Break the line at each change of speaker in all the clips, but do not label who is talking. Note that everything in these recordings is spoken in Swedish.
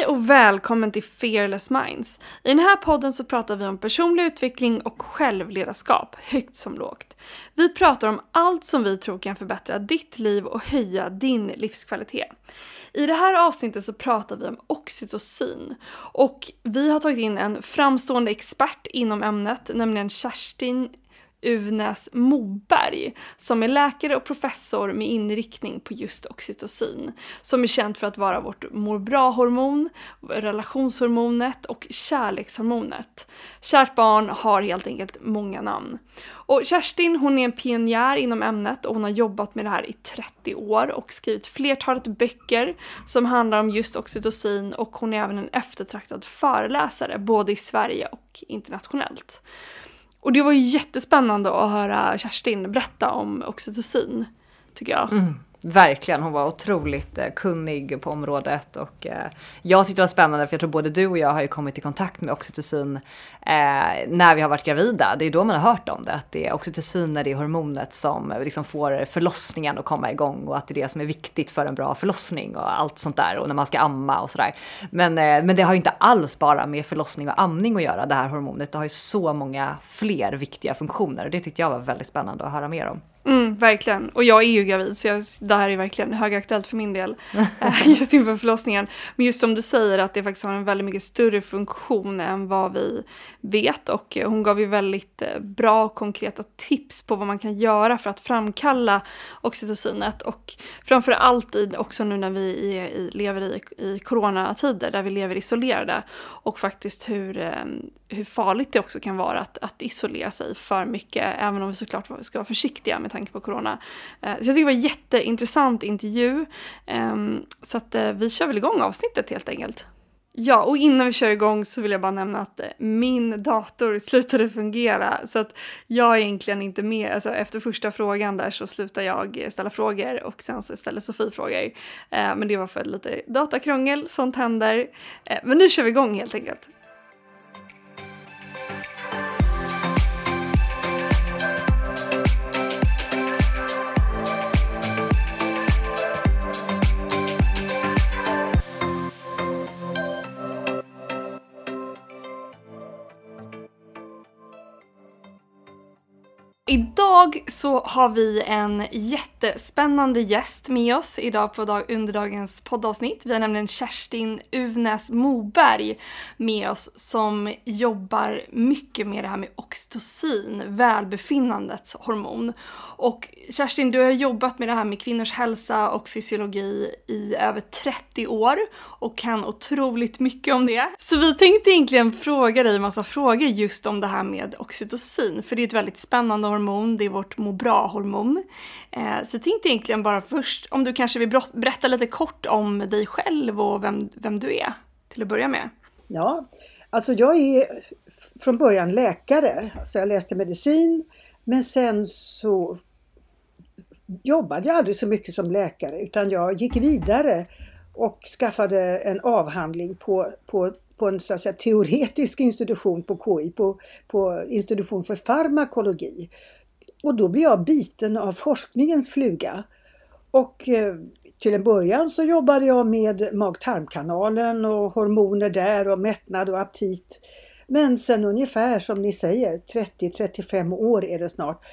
Hej och välkommen till Fearless Minds. I den här podden så pratar vi om personlig utveckling och självledarskap, högt som lågt. Vi pratar om allt som vi tror kan förbättra ditt liv och höja din livskvalitet. I det här avsnittet så pratar vi om oxytocin och vi har tagit in en framstående expert inom ämnet, nämligen Kerstin Uvnäs Moberg som är läkare och professor med inriktning på just oxytocin. Som är känt för att vara vårt mår bra-hormon, relationshormonet och kärlekshormonet. Kärt barn har helt enkelt många namn. Och Kerstin hon är en pionjär inom ämnet och hon har jobbat med det här i 30 år och skrivit flertalet böcker som handlar om just oxytocin och hon är även en eftertraktad föreläsare både i Sverige och internationellt. Och det var ju jättespännande att höra Kerstin berätta om oxytocin, tycker jag.
Mm. Verkligen, hon var otroligt eh, kunnig på området och eh, jag tyckte det var spännande för jag tror både du och jag har ju kommit i kontakt med oxytocin eh, när vi har varit gravida. Det är då man har hört om det, att det är oxytocin är det hormonet som liksom får förlossningen att komma igång och att det är det som är viktigt för en bra förlossning och allt sånt där och när man ska amma och sådär. Men, men det har ju inte alls bara med förlossning och amning att göra det här hormonet. Det har ju så många fler viktiga funktioner och det tyckte jag var väldigt spännande att höra mer om.
Mm, verkligen. Och jag är ju gravid så jag, det här är verkligen högaktuellt för min del. Eh, just inför förlossningen. Men just som du säger att det faktiskt har en väldigt mycket större funktion än vad vi vet. Och eh, hon gav ju väldigt eh, bra konkreta tips på vad man kan göra för att framkalla oxytocinet. Och framför allt också nu när vi är, i, lever i, i coronatider där vi lever isolerade. Och faktiskt hur, hur farligt det också kan vara att, att isolera sig för mycket. Även om vi såklart ska vara försiktiga med tanke på corona. Eh, så jag tycker det var en jätteintressant intervju. Ehm, så att eh, vi kör väl igång avsnittet helt enkelt. Ja, och innan vi kör igång så vill jag bara nämna att eh, min dator slutade fungera så att jag är egentligen inte med. Alltså efter första frågan där så slutar jag ställa frågor och sen så ställer Sofie frågor. Men det var för lite datakrångel, sånt händer. Men nu kör vi igång helt enkelt. Idag så har vi en jättespännande gäst med oss idag på dag, under dagens poddavsnitt. Vi har nämligen Kerstin Uvnäs Moberg med oss som jobbar mycket med det här med oxytocin, välbefinnandets hormon. Och Kerstin, du har jobbat med det här med kvinnors hälsa och fysiologi i över 30 år och kan otroligt mycket om det. Så vi tänkte egentligen fråga dig en massa frågor just om det här med oxytocin, för det är ett väldigt spännande hormon, det är vårt må bra-hormon. Eh, så jag tänkte egentligen bara först, om du kanske vill berätta lite kort om dig själv och vem, vem du är, till att börja med.
Ja, alltså jag är från början läkare, så jag läste medicin, men sen så jobbade jag aldrig så mycket som läkare utan jag gick vidare och skaffade en avhandling på, på, på en så att säga, teoretisk institution på KI, på, på institution för farmakologi. Och då blev jag biten av forskningens fluga. Och eh, till en början så jobbade jag med mag-tarmkanalen och hormoner där och mättnad och aptit. Men sen ungefär som ni säger, 30-35 år är det snart,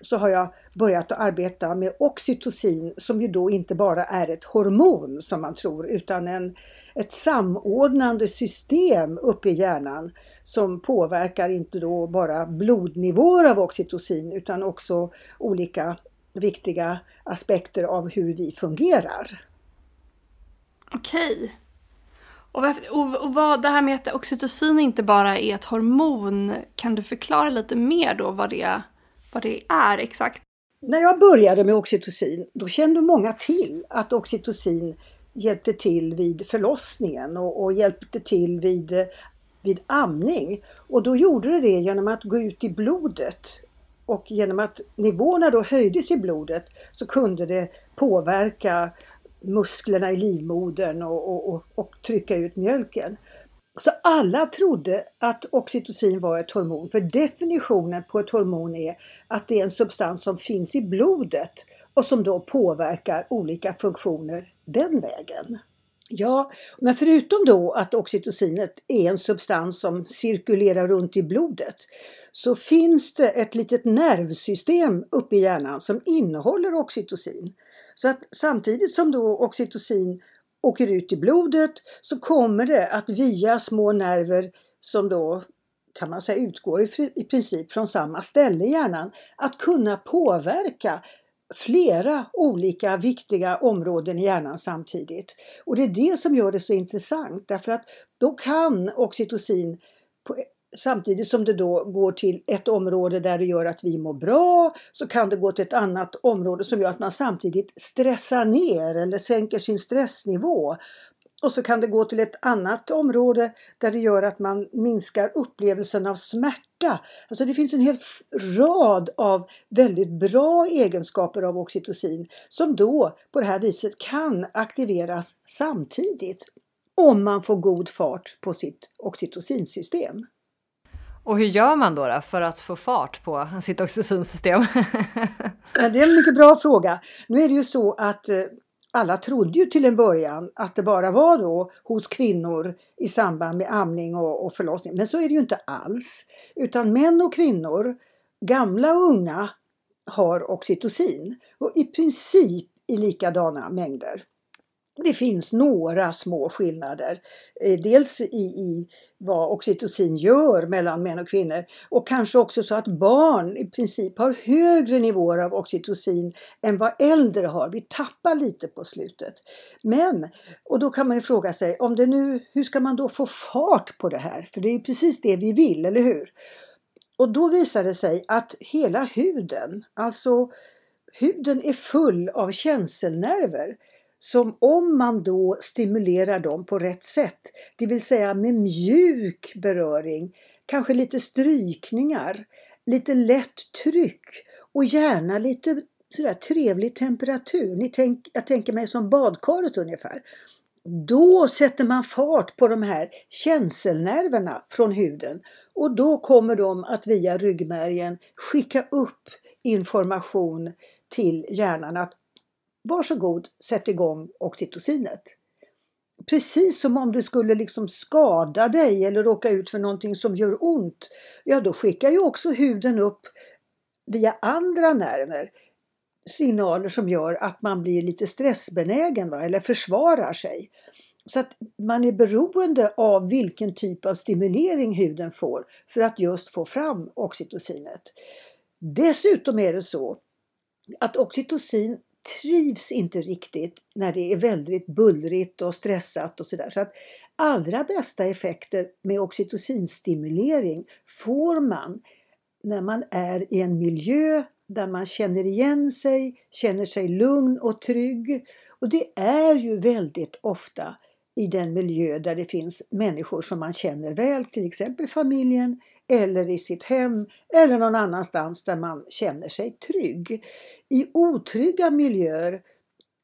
så har jag börjat att arbeta med oxytocin som ju då inte bara är ett hormon som man tror utan en, ett samordnande system uppe i hjärnan som påverkar inte då bara blodnivåer av oxytocin utan också olika viktiga aspekter av hur vi fungerar.
Okej. Och, och, och vad det här med att oxytocin inte bara är ett hormon, kan du förklara lite mer då vad det vad det är exakt?
När jag började med oxytocin, då kände många till att oxytocin hjälpte till vid förlossningen och, och hjälpte till vid, vid amning. Och då gjorde det det genom att gå ut i blodet och genom att nivåerna då höjdes i blodet så kunde det påverka musklerna i livmodern och, och, och, och trycka ut mjölken. Så alla trodde att oxytocin var ett hormon, för definitionen på ett hormon är att det är en substans som finns i blodet och som då påverkar olika funktioner den vägen. Ja, men förutom då att oxytocinet är en substans som cirkulerar runt i blodet så finns det ett litet nervsystem uppe i hjärnan som innehåller oxytocin. Så att samtidigt som då oxytocin åker ut i blodet så kommer det att via små nerver som då kan man säga utgår i princip från samma ställe i hjärnan att kunna påverka flera olika viktiga områden i hjärnan samtidigt. Och det är det som gör det så intressant därför att då kan oxytocin samtidigt som det då går till ett område där det gör att vi mår bra så kan det gå till ett annat område som gör att man samtidigt stressar ner eller sänker sin stressnivå. Och så kan det gå till ett annat område där det gör att man minskar upplevelsen av smärta. Alltså det finns en hel rad av väldigt bra egenskaper av oxytocin som då på det här viset kan aktiveras samtidigt om man får god fart på sitt oxytocinsystem.
Och hur gör man då, då för att få fart på sitt oxytocinsystem?
det är en mycket bra fråga. Nu är det ju så att eh, alla trodde ju till en början att det bara var då hos kvinnor i samband med amning och, och förlossning. Men så är det ju inte alls. Utan män och kvinnor, gamla och unga, har oxytocin. Och i princip i likadana mängder. Det finns några små skillnader. Eh, dels i, i vad oxytocin gör mellan män och kvinnor och kanske också så att barn i princip har högre nivåer av oxytocin än vad äldre har. Vi tappar lite på slutet. Men, och då kan man ju fråga sig, om det nu, hur ska man då få fart på det här? För det är precis det vi vill, eller hur? Och då visar det sig att hela huden, alltså huden är full av känselnerver som om man då stimulerar dem på rätt sätt, det vill säga med mjuk beröring, kanske lite strykningar, lite lätt tryck och gärna lite sådär trevlig temperatur. Ni tänk, jag tänker mig som badkaret ungefär. Då sätter man fart på de här känselnerverna från huden och då kommer de att via ryggmärgen skicka upp information till hjärnan att varsågod, sätt igång oxytocinet. Precis som om du skulle liksom skada dig eller råka ut för någonting som gör ont. Ja, då skickar ju också huden upp via andra nerver signaler som gör att man blir lite stressbenägen va? eller försvarar sig. Så att man är beroende av vilken typ av stimulering huden får för att just få fram oxytocinet. Dessutom är det så att oxytocin trivs inte riktigt när det är väldigt bullrigt och stressat och sådär. Så att allra bästa effekter med oxytocinstimulering får man när man är i en miljö där man känner igen sig, känner sig lugn och trygg. Och det är ju väldigt ofta i den miljö där det finns människor som man känner väl, till exempel familjen eller i sitt hem eller någon annanstans där man känner sig trygg. I otrygga miljöer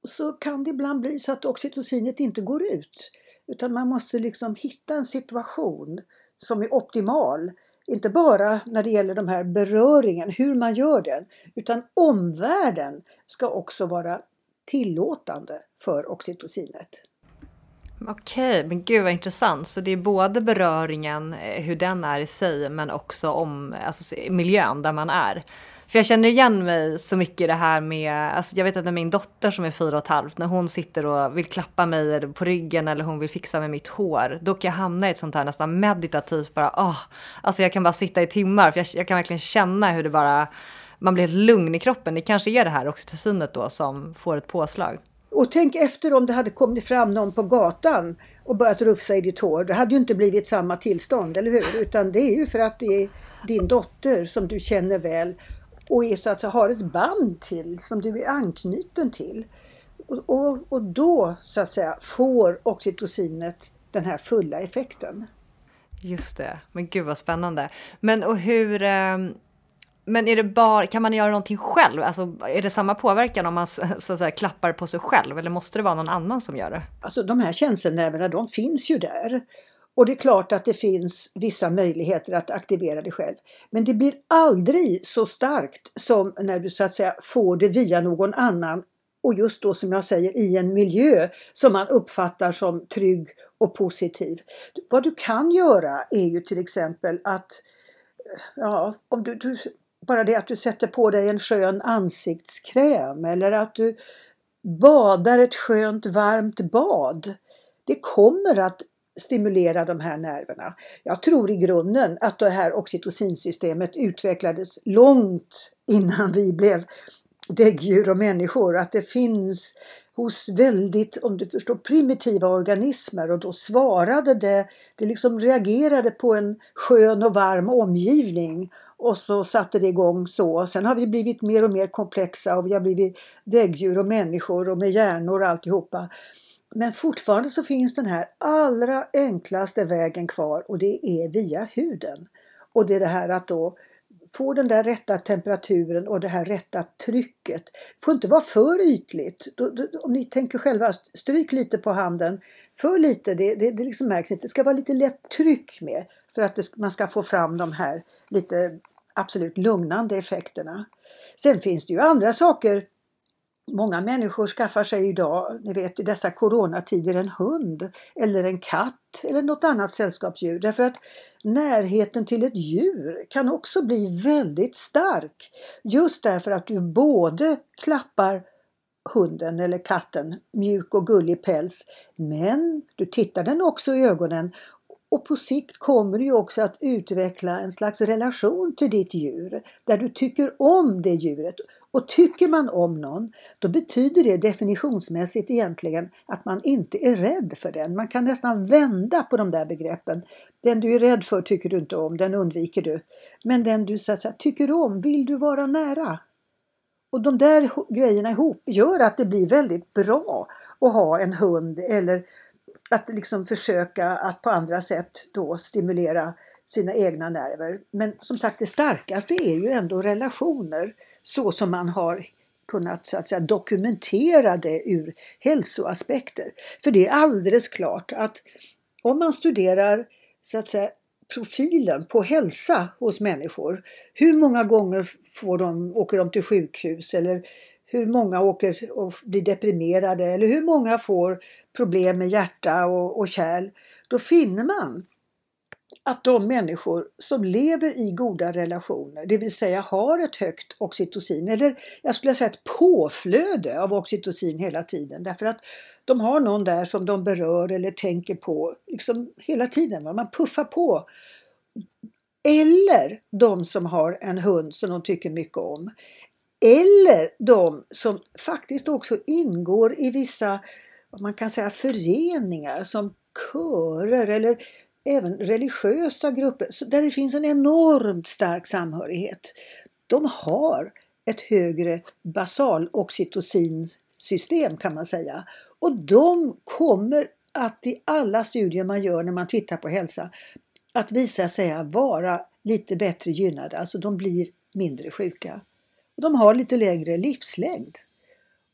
så kan det ibland bli så att oxytocinet inte går ut. Utan man måste liksom hitta en situation som är optimal. Inte bara när det gäller de här beröringen, hur man gör den, utan omvärlden ska också vara tillåtande för oxytocinet.
Okej, men gud vad intressant. Så det är både beröringen, eh, hur den är i sig, men också om alltså, miljön där man är. För jag känner igen mig så mycket i det här med, alltså jag vet att när min dotter som är fyra och ett halvt, när hon sitter och vill klappa mig på ryggen eller hon vill fixa med mitt hår, då kan jag hamna i ett sånt här nästan meditativt bara, oh, alltså jag kan bara sitta i timmar för jag, jag kan verkligen känna hur det bara, man blir helt lugn i kroppen. Det kanske är det här oxytocinet då som får ett påslag.
Och tänk efter om det hade kommit fram någon på gatan och börjat rufsa i ditt hår. Det hade ju inte blivit samma tillstånd, eller hur? Utan det är ju för att det är din dotter som du känner väl och är så att säga, har ett band till, som du är anknuten till. Och, och, och då så att säga får oxytocinet den här fulla effekten.
Just det, men gud vad spännande. Men och hur, ehm, men är det bara, kan man göra någonting själv? Alltså, är det samma påverkan om man så att säga, klappar på sig själv eller måste det vara någon annan som gör det?
Alltså de här känselnerverna de finns ju där. Och det är klart att det finns vissa möjligheter att aktivera det själv. Men det blir aldrig så starkt som när du så att säga får det via någon annan och just då som jag säger i en miljö som man uppfattar som trygg och positiv. Vad du kan göra är ju till exempel att ja, om du, du, bara det att du sätter på dig en skön ansiktskräm eller att du badar ett skönt varmt bad. Det kommer att stimulera de här nerverna. Jag tror i grunden att det här oxytocinsystemet utvecklades långt innan vi blev däggdjur och människor. Att det finns hos väldigt, om du förstår, primitiva organismer och då svarade det, det liksom reagerade på en skön och varm omgivning och så satte det igång så. Sen har vi blivit mer och mer komplexa och vi har blivit däggdjur och människor och med hjärnor och alltihopa. Men fortfarande så finns den här allra enklaste vägen kvar och det är via huden. Och det är det här att då få den där rätta temperaturen och det här rätta trycket. Det får inte vara för ytligt. Om ni tänker själva, stryk lite på handen. För lite, det, det, det liksom märks inte. Det ska vara lite lätt tryck med för att det, man ska få fram de här lite absolut lugnande effekterna. Sen finns det ju andra saker Många människor skaffar sig idag, ni vet i dessa coronatider, en hund eller en katt eller något annat sällskapsdjur. Därför att närheten till ett djur kan också bli väldigt stark. Just därför att du både klappar hunden eller katten, mjuk och gullig päls, men du tittar den också i ögonen och på sikt kommer du också att utveckla en slags relation till ditt djur där du tycker om det djuret och tycker man om någon, då betyder det definitionsmässigt egentligen att man inte är rädd för den. Man kan nästan vända på de där begreppen. Den du är rädd för tycker du inte om, den undviker du. Men den du så att säga, tycker om, vill du vara nära. Och de där grejerna ihop gör att det blir väldigt bra att ha en hund eller att liksom försöka att på andra sätt då stimulera sina egna nerver. Men som sagt det starkaste är ju ändå relationer så som man har kunnat så att säga, dokumentera det ur hälsoaspekter. För det är alldeles klart att om man studerar så att säga, profilen på hälsa hos människor. Hur många gånger får de, åker de till sjukhus eller hur många åker och blir deprimerade eller hur många får problem med hjärta och, och kärl. Då finner man att de människor som lever i goda relationer, det vill säga har ett högt oxytocin, eller jag skulle säga ett påflöde av oxytocin hela tiden, därför att de har någon där som de berör eller tänker på liksom hela tiden. Man puffar på. Eller de som har en hund som de tycker mycket om. Eller de som faktiskt också ingår i vissa, man kan säga föreningar som körer eller även religiösa grupper där det finns en enormt stark samhörighet. De har ett högre basaloxytocinsystem kan man säga. Och de kommer att i alla studier man gör när man tittar på hälsa att visa sig vara lite bättre gynnade, alltså de blir mindre sjuka. Och de har lite lägre livslängd.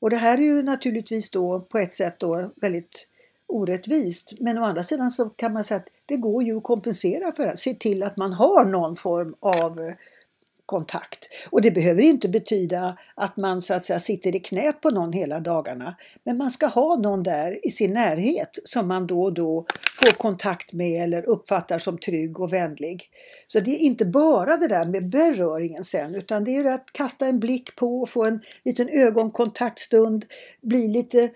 Och det här är ju naturligtvis då på ett sätt då väldigt orättvist. Men å andra sidan så kan man säga att det går ju att kompensera för det. Se till att man har någon form av eh, kontakt. Och det behöver inte betyda att man så att säga sitter i knät på någon hela dagarna. Men man ska ha någon där i sin närhet som man då och då får kontakt med eller uppfattar som trygg och vänlig. Så det är inte bara det där med beröringen sen utan det är att kasta en blick på och få en liten ögonkontaktstund, bli lite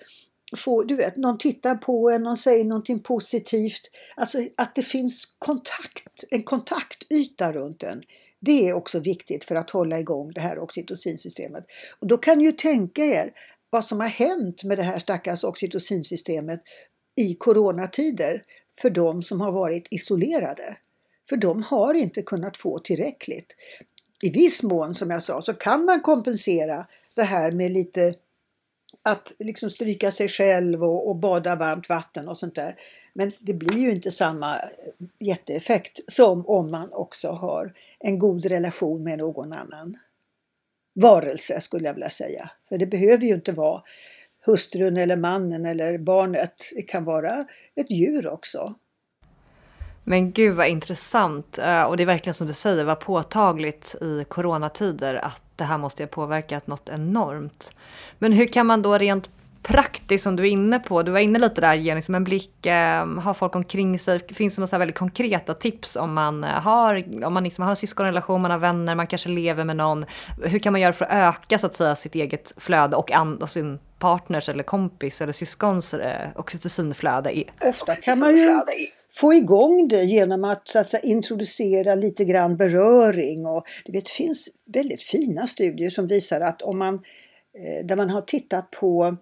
få, du vet, någon tittar på en, någon säger någonting positivt. Alltså att det finns kontakt, en kontaktyta runt en. Det är också viktigt för att hålla igång det här oxytocinsystemet. Och då kan ni ju tänka er vad som har hänt med det här stackars oxytocinsystemet i coronatider för de som har varit isolerade. För de har inte kunnat få tillräckligt. I viss mån, som jag sa, så kan man kompensera det här med lite att liksom stryka sig själv och, och, bada varmt vatten och sånt där. Men det blir ju inte samma eh, jätteeffekt som om man också har en god relation med någon annan varelse skulle jag vilja säga. För det behöver ju inte vara hustrun eller mannen eller barnet. Det kan vara ett djur också.
Men gud vad intressant. Eh, och det är verkligen som du säger, var påtagligt i coronatider att det här måste ha påverkat något enormt. Men hur kan man då rent praktiskt som du är inne på, du var inne lite där, ge liksom en blick, eh, ha folk omkring sig. Finns det några väldigt konkreta tips om man eh, har, om man liksom har en syskonrelation, man har vänner, man kanske lever med någon. Hur kan man göra för att öka så att säga sitt eget flöde och, and, och sin partners eller kompis eller syskons eh, oxytocinflöde?
Ofta kan man ju få igång det genom att, så att säga, introducera lite grann beröring. Och, du vet, det finns väldigt fina studier som visar att om man, eh, där man har tittat på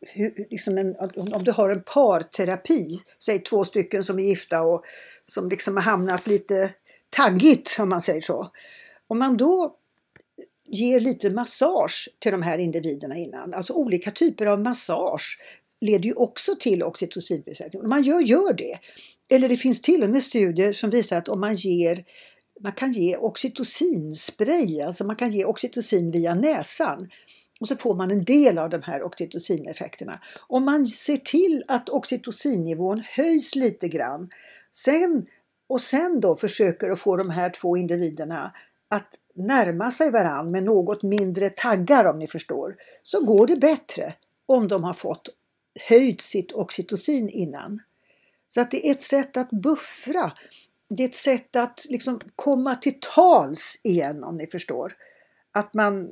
hur, liksom en, om du har en parterapi, säg två stycken som är gifta och som liksom har hamnat lite taggigt om man säger så. Om man då ger lite massage till de här individerna innan, alltså olika typer av massage leder ju också till oxytocinbesättning. Om man gör, gör det. Eller det finns till och med studier som visar att om man ger man kan ge oxytocinspray, alltså man kan ge oxytocin via näsan. Och så får man en del av de här oxytocineffekterna. Om man ser till att oxytocinnivån höjs lite grann sen, och sen då försöker att få de här två individerna att närma sig varann med något mindre taggar om ni förstår, så går det bättre om de har fått höjt sitt oxytocin innan. Så att det är ett sätt att buffra. Det är ett sätt att liksom komma till tals igen om ni förstår. Att man,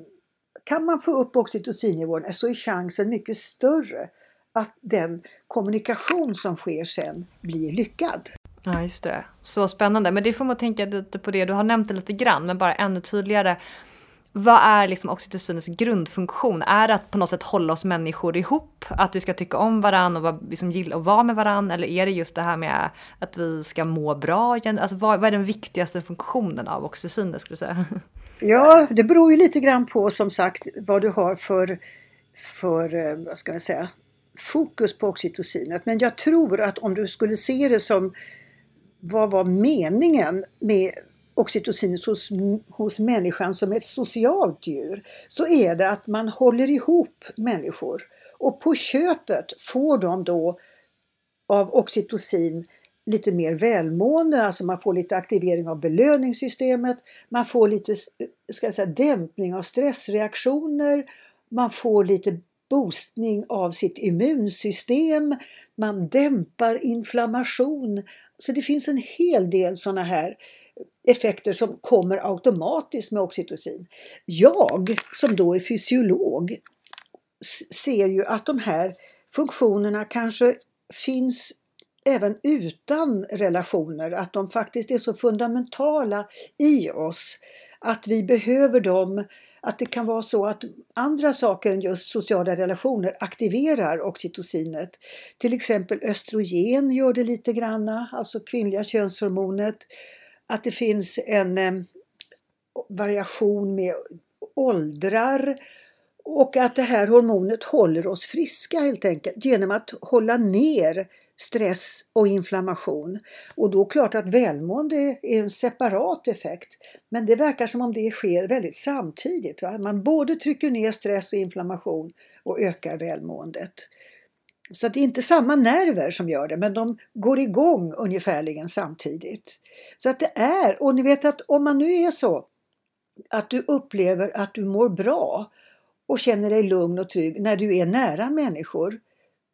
kan man få upp oxytocinnivån så är chansen mycket större att den kommunikation som sker sen blir lyckad.
Ja, just det. Så spännande. Men det får man tänka lite på det. Du har nämnt det lite grann, men bara ännu tydligare. Vad är liksom oxytocinets grundfunktion? Är det att på något sätt hålla oss människor ihop? Att vi ska tycka om varandra och vara, liksom, gilla att vara med varandra? Eller är det just det här med att vi ska må bra? Alltså, vad, vad är den viktigaste funktionen av oxytocinet skulle du säga?
Ja, det beror ju lite grann på som sagt vad du har för, för eh, vad ska jag säga, fokus på oxytocinet. Men jag tror att om du skulle se det som vad var meningen med oxytocinet hos, hos människan som ett socialt djur så är det att man håller ihop människor och på köpet får de då av oxytocin lite mer välmående, alltså man får lite aktivering av belöningssystemet, man får lite ska jag säga, dämpning av stressreaktioner, man får lite boostning av sitt immunsystem, man dämpar inflammation. Så det finns en hel del sådana här effekter som kommer automatiskt med oxytocin. Jag som då är fysiolog ser ju att de här funktionerna kanske finns även utan relationer, att de faktiskt är så fundamentala i oss att vi behöver dem att det kan vara så att andra saker än just sociala relationer aktiverar oxytocinet. Till exempel östrogen gör det lite granna, alltså kvinnliga könshormonet att det finns en eh, variation med åldrar och att det här hormonet håller oss friska helt enkelt genom att hålla ner stress och inflammation. Och då klart att välmående är en separat effekt. Men det verkar som om det sker väldigt samtidigt. Va? Man både trycker ner stress och inflammation och ökar välmåendet. Så det är inte samma nerver som gör det, men de går igång ungefärligen samtidigt. Så att det är, och ni vet att om man nu är så att du upplever att du mår bra och känner dig lugn och trygg när du är nära människor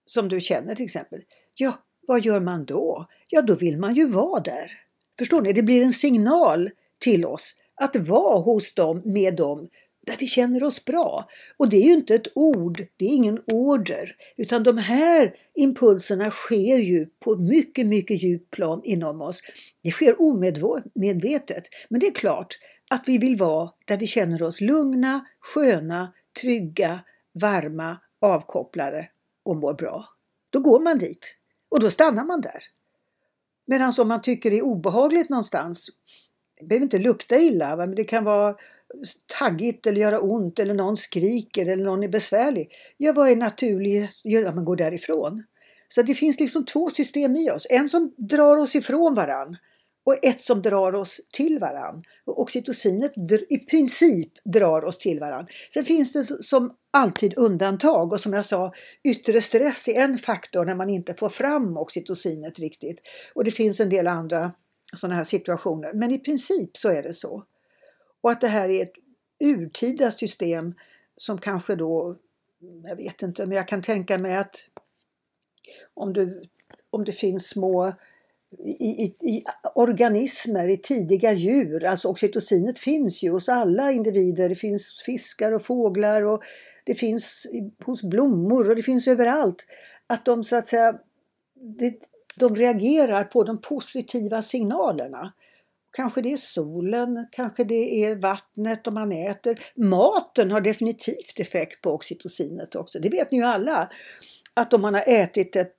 som du känner till exempel. Ja, vad gör man då? Ja, då vill man ju vara där. Förstår ni? Det blir en signal till oss att vara hos dem, med dem, där vi känner oss bra. Och det är ju inte ett ord, det är ingen order, utan de här impulserna sker ju på mycket, mycket djupt plan inom oss. Det sker omedvetet, men det är klart att vi vill vara där vi känner oss lugna, sköna, trygga, varma, avkopplade och mår bra. Då går man dit och då stannar man där. Medan om man tycker det är obehagligt någonstans, det behöver inte lukta illa, men det kan vara taggigt eller göra ont eller någon skriker eller någon är besvärlig. Ja, vad är naturligt? Ja, man går därifrån. Så det finns liksom två system i oss. En som drar oss ifrån varann och ett som drar oss till varann. Och oxytocinet i princip drar oss till varann. Sen finns det som alltid undantag och som jag sa, yttre stress är en faktor när man inte får fram oxytocinet riktigt. Och det finns en del andra sådana här situationer. Men i princip så är det så. Och att det här är ett urtida system som kanske då, jag vet inte, men jag kan tänka mig att om, du, om det finns små i, i, i, organismer, i tidiga djur. Alltså oxytocinet finns ju hos alla individer. Det finns fiskar och fåglar och det finns hos blommor och det finns överallt. Att de så att säga det, de reagerar på de positiva signalerna. Kanske det är solen, kanske det är vattnet om man äter. Maten har definitivt effekt på oxytocinet också. Det vet ni ju alla. Att om man har ätit ett,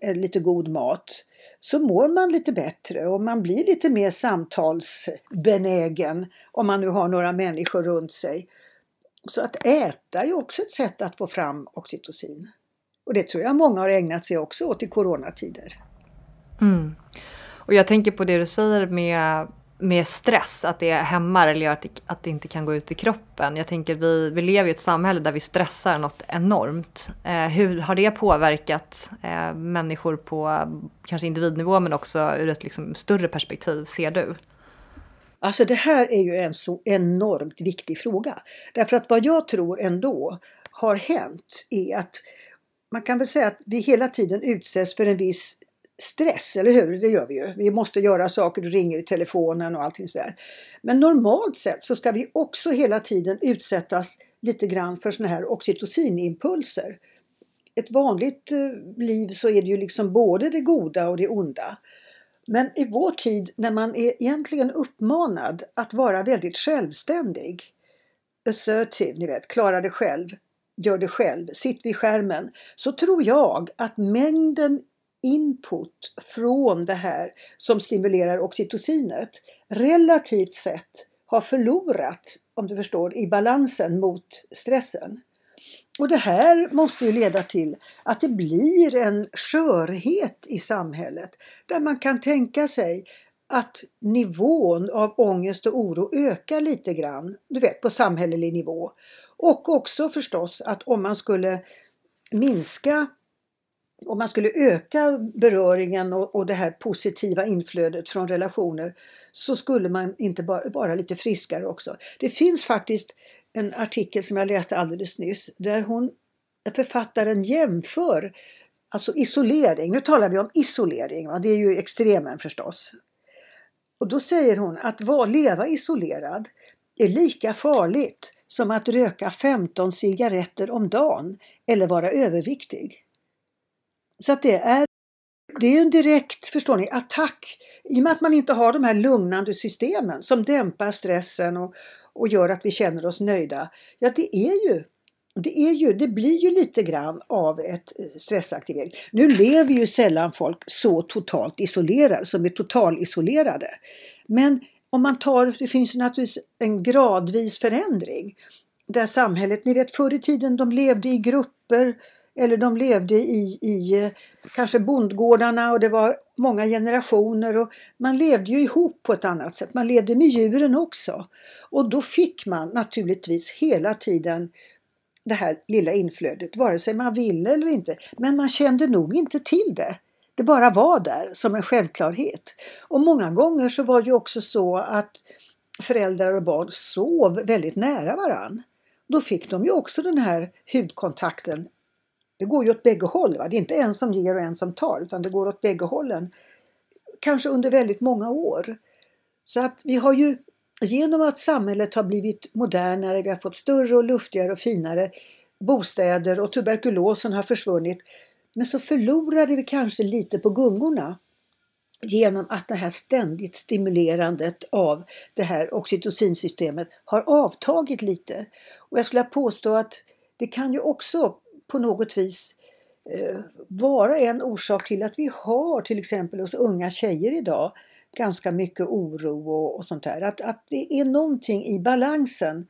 en, lite god mat så mår man lite bättre och man blir lite mer samtalsbenägen om man nu har några människor runt sig. Så att äta är också ett sätt att få fram oxytocin. Och det tror jag många har ägnat sig också åt i coronatider.
Mm. Och jag tänker på det du säger med, med stress, att det hämmar eller gör att det, att det inte kan gå ut i kroppen. Jag tänker vi, vi lever i ett samhälle där vi stressar något enormt. Eh, hur har det påverkat eh, människor på kanske individnivå men också ur ett liksom, större perspektiv, ser du?
Alltså det här är ju en så enormt viktig fråga. Därför att vad jag tror ändå har hänt är att man kan väl säga att vi hela tiden utsätts för en viss stress, eller hur? Det gör vi ju. Vi måste göra saker, du ringer i telefonen och allting sådär. Men normalt sett så ska vi också hela tiden utsättas lite grann för sådana här oxytocinimpulser. Ett vanligt eh, liv så är det ju liksom både det goda och det onda. Men i vår tid när man är egentligen uppmanad att vara väldigt självständig, assertive, ni vet, klara det själv, gör det själv, sitt vid skärmen, så tror jag att mängden input från det här som stimulerar oxytocinet relativt sett har förlorat, om du förstår, i balansen mot stressen. Och det här måste ju leda till att det blir en skörhet i samhället där man kan tänka sig att nivån av ångest och oro ökar lite grann, du vet på samhällelig nivå. Och också förstås att om man skulle minska om man skulle öka beröringen och, och det här positiva inflödet från relationer så skulle man inte bara vara lite friskare också. Det finns faktiskt en artikel som jag läste alldeles nyss där hon, författaren jämför alltså isolering, nu talar vi om isolering, va? det är ju extremen förstås. Och då säger hon att var, leva isolerad är lika farligt som att röka 15 cigaretter om dagen eller vara överviktig. Så att det är, det är en direkt, förstår ni, attack. I och med att man inte har de här lugnande systemen som dämpar stressen och, och gör att vi känner oss nöjda. Ja, det är ju det, är ju, det blir ju lite grann av ett eh, stressaktivering. Nu lever ju sällan folk så totalt isolerade, som är totalisolerade. Men om man tar, det finns ju naturligtvis en gradvis förändring. Där samhället, ni vet förr i tiden de levde i grupper, eller de levde i, i eh, kanske bondgårdarna och det var många generationer och man levde ju ihop på ett annat sätt. Man levde med djuren också. Och då fick man naturligtvis hela tiden det här lilla inflödet, vare sig man ville eller inte. Men man kände nog inte till det. Det bara var där som en självklarhet. Och många gånger så var det ju också så att föräldrar och barn sov väldigt nära varann. Då fick de ju också den här hudkontakten det går ju åt bägge håll. Va? Det är inte en som ger och en som tar utan det går åt bägge hållen. Kanske under väldigt många år. Så att vi har ju genom att samhället har blivit modernare, vi har fått större och luftigare och finare bostäder och tuberkulosen har försvunnit. Men så förlorade vi kanske lite på gungorna genom att det här ständigt stimulerandet av det här oxytocinsystemet har avtagit lite. Och jag skulle påstå att det kan ju också på något vis eh, vara en orsak till att vi har till exempel hos unga tjejer idag ganska mycket oro och, och sånt där. Att, att det är någonting i balansen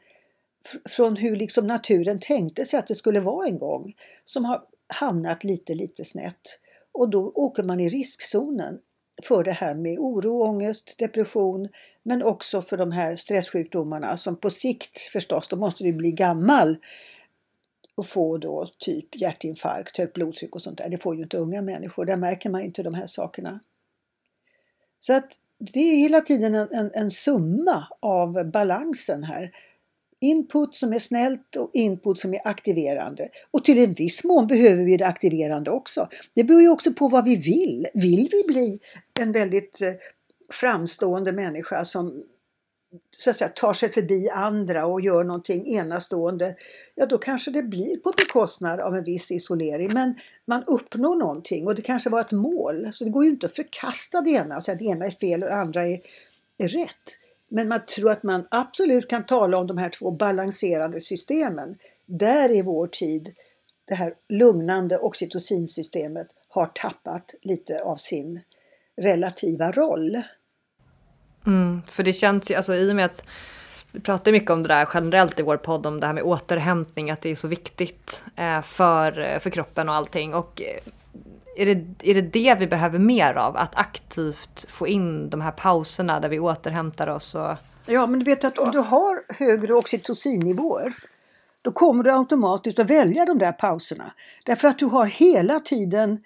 från hur liksom naturen tänkte sig att det skulle vara en gång som har hamnat lite, lite snett. Och då åker man i riskzonen. för det här med oro, ångest, depression men också för de här stresssjukdomarna som på sikt förstås, då måste du bli gammal och få då typ hjärtinfarkt, högt blodtryck och sånt där. Det får ju inte unga människor, där märker man ju inte de här sakerna. Så att det är hela tiden en, en, en summa av balansen här. Input som är snällt och input som är aktiverande. Och till en viss mån behöver vi det aktiverande också. Det beror ju också på vad vi vill. Vill vi bli en väldigt eh, framstående människa som så att säga, tar sig förbi andra och gör någonting enastående, ja då kanske det blir på bekostnad av en viss isolering. Men man uppnår någonting och det kanske var ett mål. Så det går ju inte att förkasta det ena och säga att det ena är fel och det andra är, är rätt. Men man tror att man absolut kan tala om de här två balanserande systemen. Där i vår tid, det här lugnande oxytocinsystemet har tappat lite av sin relativa roll.
Mm, för det känns ju, alltså i och med att vi pratar mycket om det där generellt i vår podd, om det här med återhämtning, att det är så viktigt eh, för, eh, för kroppen och allting. Och eh, är det, är det det vi behöver mer av? Att aktivt få in de här pauserna där vi återhämtar oss? Och...
Ja, men du vet att om du har högre oxytocinnivåer då kommer du automatiskt att välja de där pauserna. Därför att du har hela tiden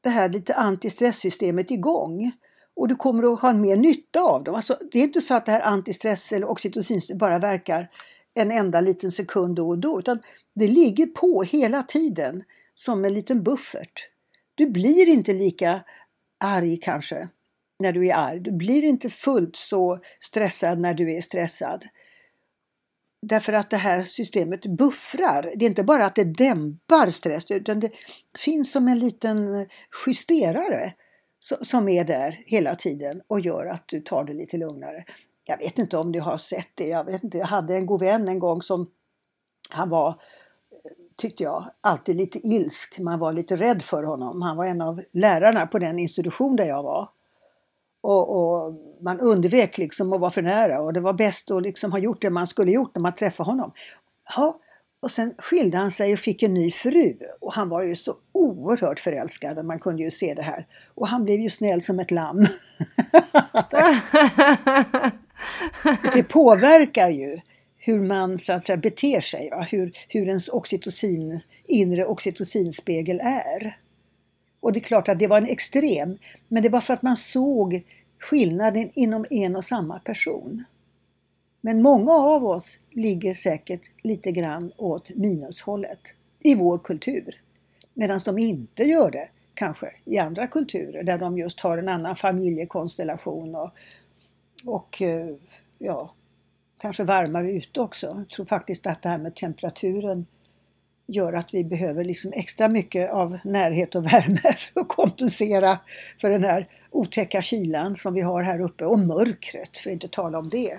det här lite antistresssystemet igång. Och du kommer att ha mer nytta av dem. Alltså, det är inte så att det här antistress eller oxytocin bara verkar en enda liten sekund då och då. Utan det ligger på hela tiden som en liten buffert. Du blir inte lika arg kanske när du är arg. Du blir inte fullt så stressad när du är stressad. Därför att det här systemet buffrar. Det är inte bara att det dämpar stress utan det finns som en liten justerare som är där hela tiden och gör att du tar det lite lugnare. Jag vet inte om du har sett det. Jag, vet inte. jag hade en god vän en gång som han var tyckte jag, alltid lite ilsk. Man var lite rädd för honom. Han var en av lärarna på den institution där jag var. Och, och man undvek liksom att vara för nära och det var bäst att liksom ha gjort det man skulle gjort när man träffade honom. Ja, och sen skilde han sig och fick en ny fru. Och han var ju så oerhört förälskad, man kunde ju se det här. Och han blev ju snäll som ett lamm. det påverkar ju hur man så att säga beter sig, va? Hur, hur ens oxytocin, inre oxytocinspegel är. Och det är klart att det var en extrem, men det var för att man såg skillnaden inom en och samma person. Men många av oss ligger säkert lite grann åt minushållet i vår kultur. Medan de inte gör det kanske i andra kulturer där de just har en annan familjekonstellation och, och eh, ja, kanske varmare ute också. Jag tror faktiskt att det här med temperaturen gör att vi behöver liksom extra mycket av närhet och värme för att kompensera för den här otäcka kylan som vi har här uppe och mörkret, för att inte tala om det.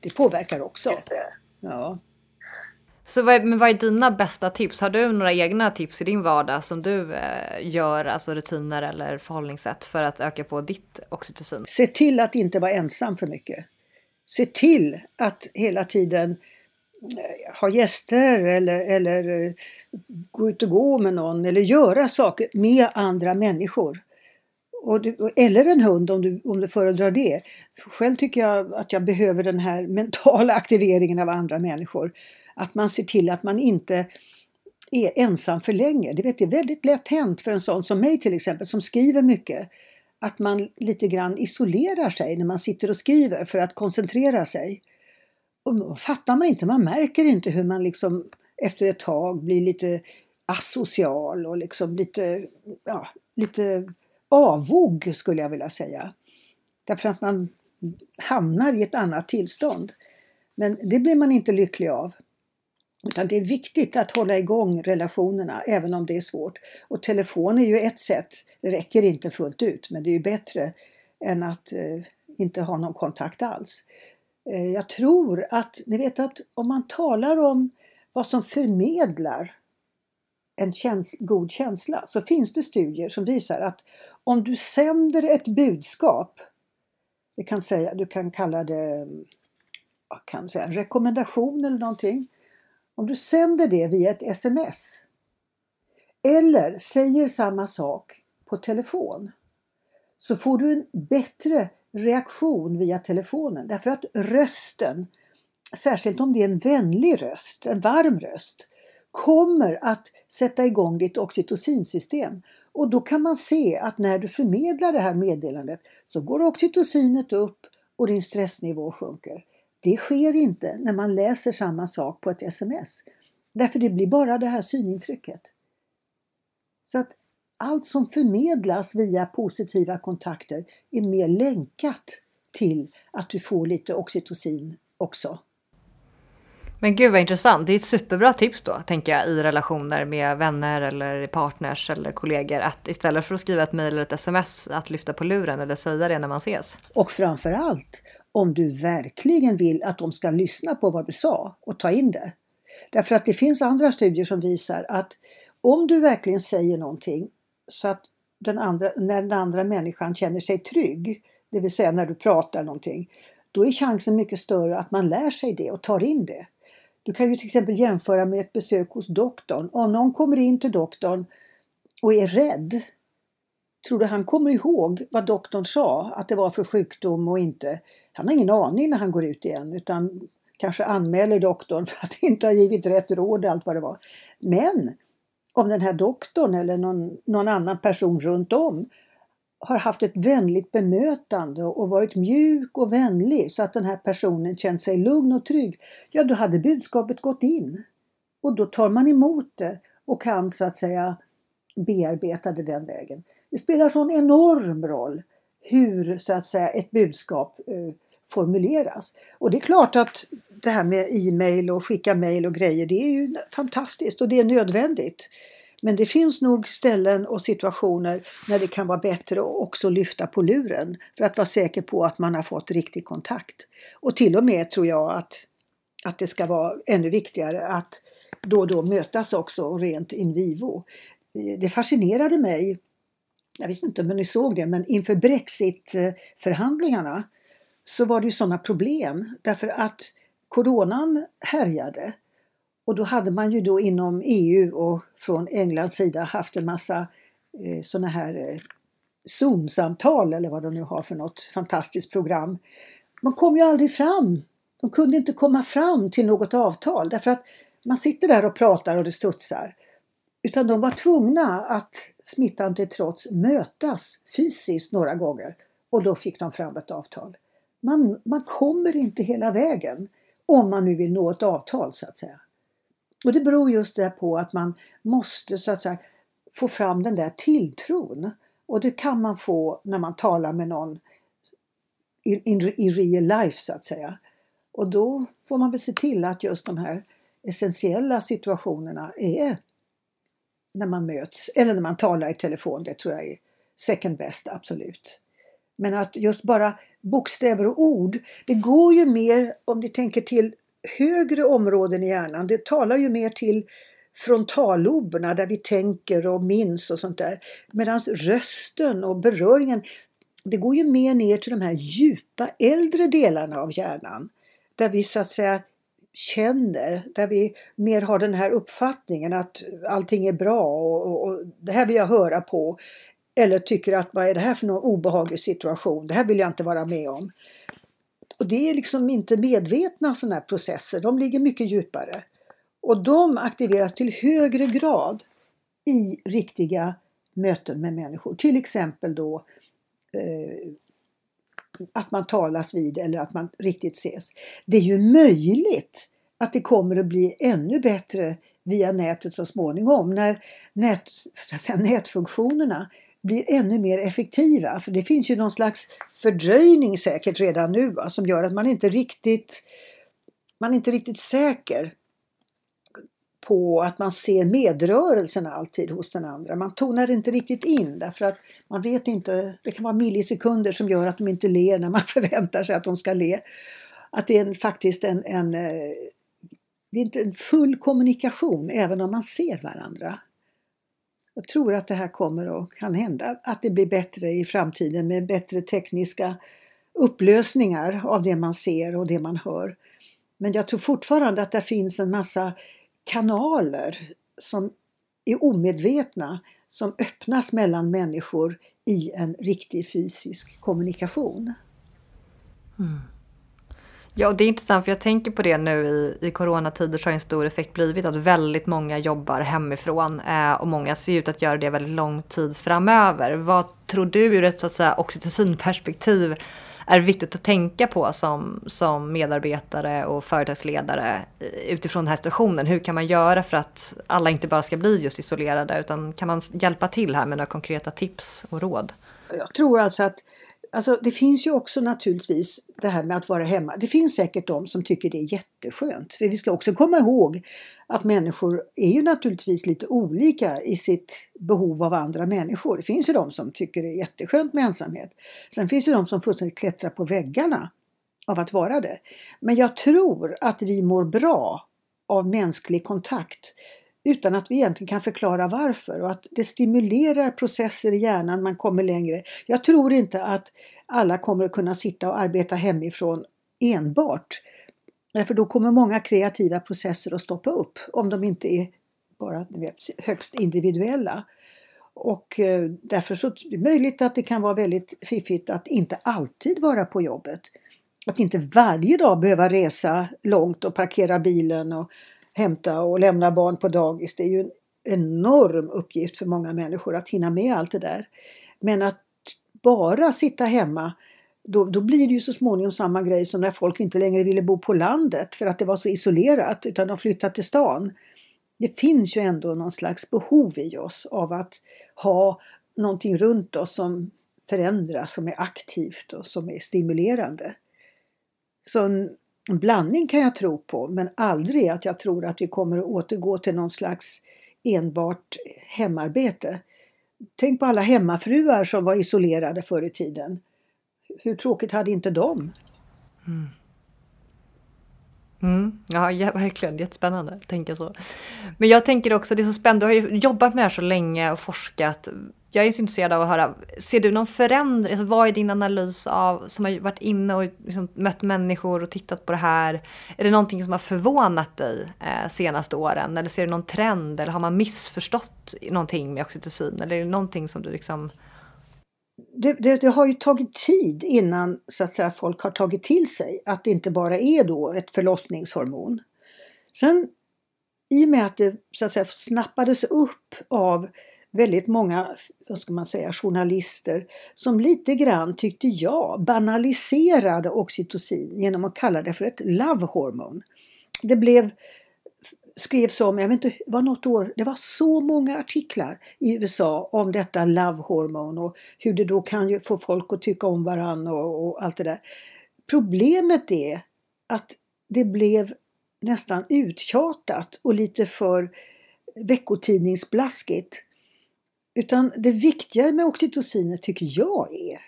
Det påverkar också. Ja.
Så vad är, men vad är dina bästa tips? Har du några egna tips i din vardag som du eh, gör, alltså rutiner eller förhållningssätt för att öka på ditt oxytocin?
Se till att inte vara ensam för mycket. Se till att hela tiden eh, ha gäster eller, eller eh, gå ut och gå med någon eller göra saker med andra människor. Och du, eller en hund om du, om du föredrar det. Själv tycker jag att jag behöver den här mentala aktiveringen av andra människor. Att man ser till att man inte är ensam för länge. Det, vet, det är väldigt lätt hänt för en sån som mig till exempel som skriver mycket. Att man lite grann isolerar sig när man sitter och skriver för att koncentrera sig. Och fattar man inte, man märker inte hur man liksom efter ett tag blir lite asocial och liksom lite, ja, lite avog skulle jag vilja säga. Därför att man hamnar i ett annat tillstånd. Men det blir man inte lycklig av. Utan det är viktigt att hålla igång relationerna även om det är svårt. Och telefon är ju ett sätt, det räcker inte fullt ut men det är ju bättre än att eh, inte ha någon kontakt alls. Eh, jag tror att, ni vet att om man talar om vad som förmedlar en käns god känsla så finns det studier som visar att om du sänder ett budskap, det kan säga, du kan kalla det jag kan säga, en rekommendation eller någonting. Om du sänder det via ett sms eller säger samma sak på telefon så får du en bättre reaktion via telefonen därför att rösten, särskilt om det är en vänlig röst, en varm röst, kommer att sätta igång ditt oxytocinsystem. Och då kan man se att när du förmedlar det här meddelandet så går oxytocinet upp och din stressnivå sjunker. Det sker inte när man läser samma sak på ett sms. Därför det blir bara det här synintrycket. Så att allt som förmedlas via positiva kontakter är mer länkat till att du får lite oxytocin också.
Men gud vad intressant. Det är ett superbra tips då, tänker jag, i relationer med vänner eller partners eller kollegor. Att istället för att skriva ett mejl eller ett sms, att lyfta på luren eller säga det när man ses.
Och framför allt om du verkligen vill att de ska lyssna på vad du sa och ta in det. Därför att det finns andra studier som visar att om du verkligen säger någonting så att den andra, när den andra människan känner sig trygg, det vill säga när du pratar någonting, då är chansen mycket större att man lär sig det och tar in det. Du kan ju till exempel jämföra med ett besök hos doktorn. Om någon kommer in till doktorn och är rädd, tror du han kommer ihåg vad doktorn sa att det var för sjukdom och inte? Han har ingen aning när han går ut igen utan kanske anmäler doktorn för att inte ha givit rätt råd allt vad det var. Men om den här doktorn eller någon, någon annan person runt om har haft ett vänligt bemötande och varit mjuk och vänlig så att den här personen känt sig lugn och trygg, ja då hade budskapet gått in. Och då tar man emot det och kan så att säga bearbeta det den vägen. Det spelar sån enorm roll hur så att säga ett budskap eh, formuleras. Och det är klart att det här med e-mail och skicka mail och grejer, det är ju fantastiskt och det är nödvändigt. Men det finns nog ställen och situationer när det kan vara bättre att också lyfta på luren för att vara säker på att man har fått riktig kontakt. Och till och med tror jag att, att det ska vara ännu viktigare att då och då mötas också rent in vivo. Det fascinerade mig, jag vet inte om ni såg det, men inför Brexit-förhandlingarna så var det ju sådana problem därför att coronan härjade och då hade man ju då inom EU och från Englands sida haft en massa eh, sådana här eh, Zoom-samtal eller vad de nu har för något fantastiskt program. Man kom ju aldrig fram. De kunde inte komma fram till något avtal därför att man sitter där och pratar och det studsar. Utan de var tvungna att, smittan till trots, mötas fysiskt några gånger och då fick de fram ett avtal. Man, man kommer inte hela vägen om man nu vill nå ett avtal så att säga. Och det beror just det på att man måste så att säga få fram den där tilltron. Och det kan man få när man talar med någon i, i, i real life så att säga. Och då får man väl se till att just de här essentiella situationerna är när man möts eller när man talar i telefon. Det tror jag är second best, absolut. Men att just bara bokstäver och ord, det går ju mer om ni tänker till högre områden i hjärnan. Det talar ju mer till frontalloberna där vi tänker och minns och sånt där. Medan rösten och beröringen, det går ju mer ner till de här djupa äldre delarna av hjärnan. Där vi så att säga känner, där vi mer har den här uppfattningen att allting är bra och, och, och det här vill jag höra på. Eller tycker att vad är det här för någon obehaglig situation, det här vill jag inte vara med om. Och det är liksom inte medvetna sådana här processer, de ligger mycket djupare. Och de aktiveras till högre grad i riktiga möten med människor. Till exempel då eh, att man talas vid eller att man riktigt ses. Det är ju möjligt att det kommer att bli ännu bättre via nätet så småningom när nät, nätfunktionerna blir ännu mer effektiva. För det finns ju någon slags fördröjning säkert redan nu va, som gör att man inte riktigt man är inte riktigt säker på att man ser medrörelsen alltid hos den andra. Man tonar inte riktigt in därför att man vet inte, det kan vara millisekunder som gör att de inte ler när man förväntar sig att de ska le. Att det är en, faktiskt en, en eh, det är inte en full kommunikation även om man ser varandra. Jag tror att det här kommer och kan hända, att det blir bättre i framtiden med bättre tekniska upplösningar av det man ser och det man hör. Men jag tror fortfarande att det finns en massa kanaler som är omedvetna som öppnas mellan människor i en riktig fysisk kommunikation.
Mm. Ja, och det är intressant för jag tänker på det nu i, i coronatider så har en stor effekt blivit att väldigt många jobbar hemifrån eh, och många ser ut att göra det väldigt lång tid framöver. Vad tror du ur ett så att säga oxytocinperspektiv är viktigt att tänka på som, som medarbetare och företagsledare utifrån den här situationen? Hur kan man göra för att alla inte bara ska bli just isolerade utan kan man hjälpa till här med några konkreta tips och råd?
Jag tror alltså att Alltså det finns ju också naturligtvis det här med att vara hemma. Det finns säkert de som tycker det är jätteskönt. För vi ska också komma ihåg att människor är ju naturligtvis lite olika i sitt behov av andra människor. Det finns ju de som tycker det är jätteskönt med ensamhet. Sen finns det de som fullständigt klättrar på väggarna av att vara det. Men jag tror att vi mår bra av mänsklig kontakt utan att vi egentligen kan förklara varför och att det stimulerar processer i hjärnan, man kommer längre. Jag tror inte att alla kommer att kunna sitta och arbeta hemifrån enbart. Därför då kommer många kreativa processer att stoppa upp om de inte är bara vet, högst individuella. Och eh, därför så är det möjligt att det kan vara väldigt fiffigt att inte alltid vara på jobbet. Att inte varje dag behöva resa långt och parkera bilen och hämta och lämna barn på dagis. Det är ju en enorm uppgift för många människor att hinna med allt det där. Men att bara sitta hemma då, då, blir det ju så småningom samma grej som när folk inte längre ville bo på landet för att det var så isolerat utan de flyttade till stan. Det finns ju ändå någon slags behov i oss av att ha någonting runt oss som förändras, som är aktivt och som är stimulerande. Så en blandning kan jag tro på, men aldrig att jag tror att vi kommer att återgå till någon slags enbart hemarbete. Tänk på alla hemmafruar som var isolerade förr i tiden. Hur tråkigt hade inte de?
Mm. Mm, ja, verkligen. Jättespännande att tänka så. Men jag tänker också, det är så spännande, du har ju jobbat med det här så länge och forskat jag är så intresserad av att höra, ser du någon förändring? Alltså, vad är din analys av, som har varit inne och liksom mött människor och tittat på det här? Är det någonting som har förvånat dig eh, senaste åren? Eller ser du någon trend? Eller har man missförstått någonting med oxytocin? Eller är det någonting som du liksom...
Det, det, det, har ju tagit tid innan så att säga, folk har tagit till sig att det inte bara är då ett förlossningshormon. Sen i och med att det så att säga, snappades upp av väldigt många vad ska man säga, journalister som lite grann, tyckte jag, banaliserade oxytocin genom att kalla det för ett love hormone. Det blev skrevs om, jag vet inte, var något år, det var så många artiklar i USA om detta love hormone och hur det då kan få folk att tycka om varandra och, och allt det där. Problemet är att det blev nästan uttjatat och lite för veckotidningsblaskigt. Utan det viktiga med oxytocinet tycker jag är,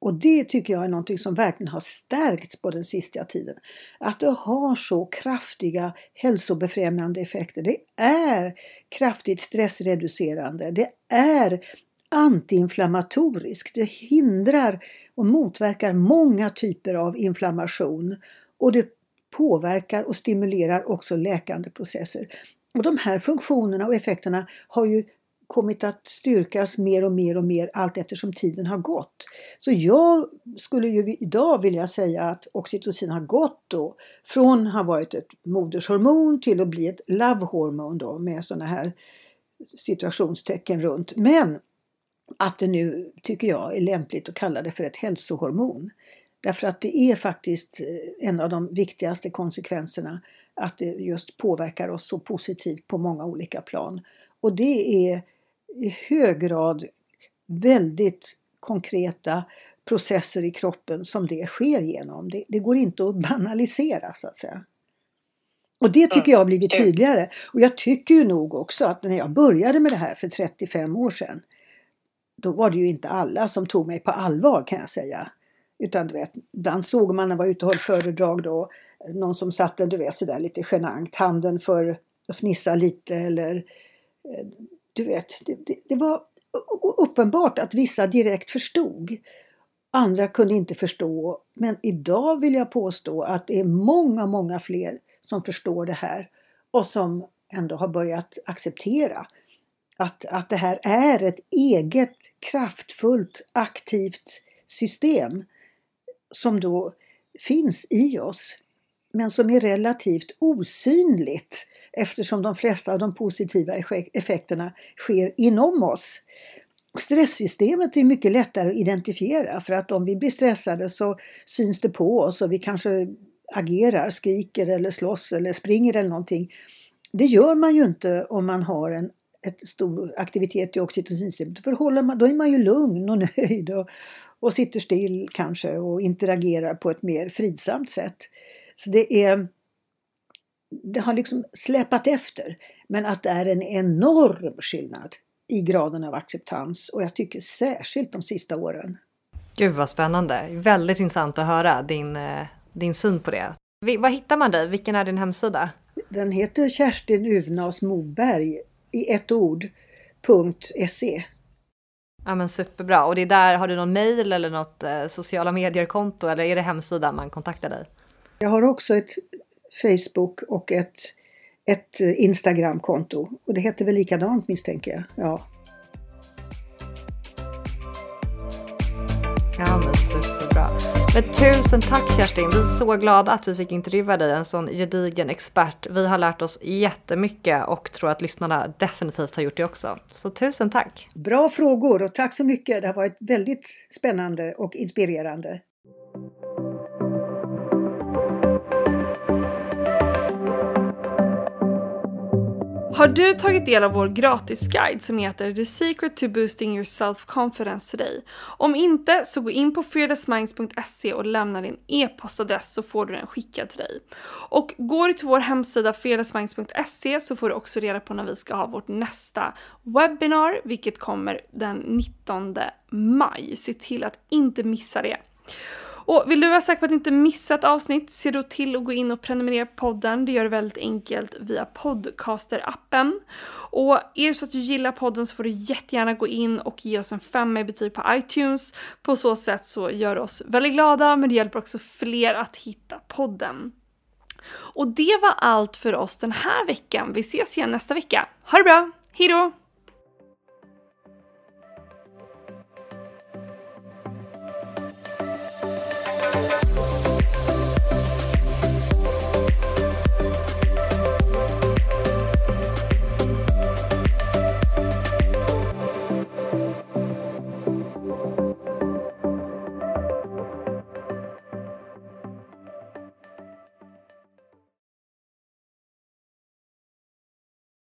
och det tycker jag är någonting som verkligen har stärkts på den sista tiden, att det har så kraftiga hälsobefrämjande effekter. Det är kraftigt stressreducerande. Det är antiinflammatoriskt. Det hindrar och motverkar många typer av inflammation och det påverkar och stimulerar också läkande processer. Och de här funktionerna och effekterna har ju kommit att styrkas mer och mer och mer allt eftersom tiden har gått. Så jag skulle ju idag vilja säga att oxytocin har gått då från att ha varit ett modershormon till att bli ett lovehormon då med sådana här situationstecken runt. Men att det nu tycker jag är lämpligt att kalla det för ett hälsohormon. Därför att det är faktiskt eh, en av de viktigaste konsekvenserna att det just påverkar oss så positivt på många olika plan. Och det är i hög grad väldigt konkreta processer i kroppen som det sker genom. Det, det går inte att banalisera så att säga. Och det tycker jag har blivit tydligare. Och jag tycker ju nog också att när jag började med det här för 35 år sedan då var det ju inte alla som tog mig på allvar kan jag säga. Utan du vet, ibland såg man när jag var ute och höll föredrag då någon som satte du vet sådär lite genant handen för att fnissa lite eller eh, du vet, det, det, var uppenbart att vissa direkt förstod. Andra kunde inte förstå. Men idag vill jag påstå att det är många, många fler som förstår det här och som ändå har börjat acceptera att, att det här är ett eget kraftfullt aktivt system som då finns i oss men som är relativt osynligt eftersom de flesta av de positiva effekterna sker inom oss. Stresssystemet är mycket lättare att identifiera för att om vi blir stressade så syns det på oss och vi kanske agerar, skriker eller slåss eller springer eller någonting. Det gör man ju inte om man har en ett stor aktivitet i oxytocinsystemet. För man, då är man ju lugn och nöjd och, och sitter still kanske och interagerar på ett mer fridsamt sätt. Så det är det har liksom släpat efter. Men att det är en enorm skillnad i graden av acceptans och jag tycker särskilt de sista åren.
Gud vad spännande! Väldigt intressant att höra din, eh, din syn på det. Var hittar man dig? Vilken är din hemsida?
Den heter Kerstin Uvnas Moberg i ett ord, .se.
Ja men superbra. Och det är där, har du någon mail eller något eh, sociala medier-konto eller är det hemsidan man kontaktar dig?
Jag har också ett Facebook och ett, ett Instagram-konto. Och det heter väl likadant misstänker jag. Ja.
Ja men superbra. Men tusen tack Kerstin! Vi är så glada att vi fick intervjua dig, en sån gedigen expert. Vi har lärt oss jättemycket och tror att lyssnarna definitivt har gjort det också. Så tusen tack!
Bra frågor och tack så mycket! Det har varit väldigt spännande och inspirerande.
Har du tagit del av vår gratisguide som heter The Secret to Boosting Your Self-Confidence today? Om inte så gå in på fearlessminds.se och lämna din e-postadress så får du den skickad till dig. Och går du till vår hemsida fearlessminds.se så får du också reda på när vi ska ha vårt nästa webbinar vilket kommer den 19 maj. Se till att inte missa det. Och vill du vara säker på att inte missa ett avsnitt, se då till att gå in och prenumerera på podden. Det gör du väldigt enkelt via Podcaster-appen. Och är det så att du gillar podden så får du jättegärna gå in och ge oss en femma i betyg på iTunes. På så sätt så gör det oss väldigt glada, men det hjälper också fler att hitta podden. Och det var allt för oss den här veckan. Vi ses igen nästa vecka. Ha det bra! Hejdå!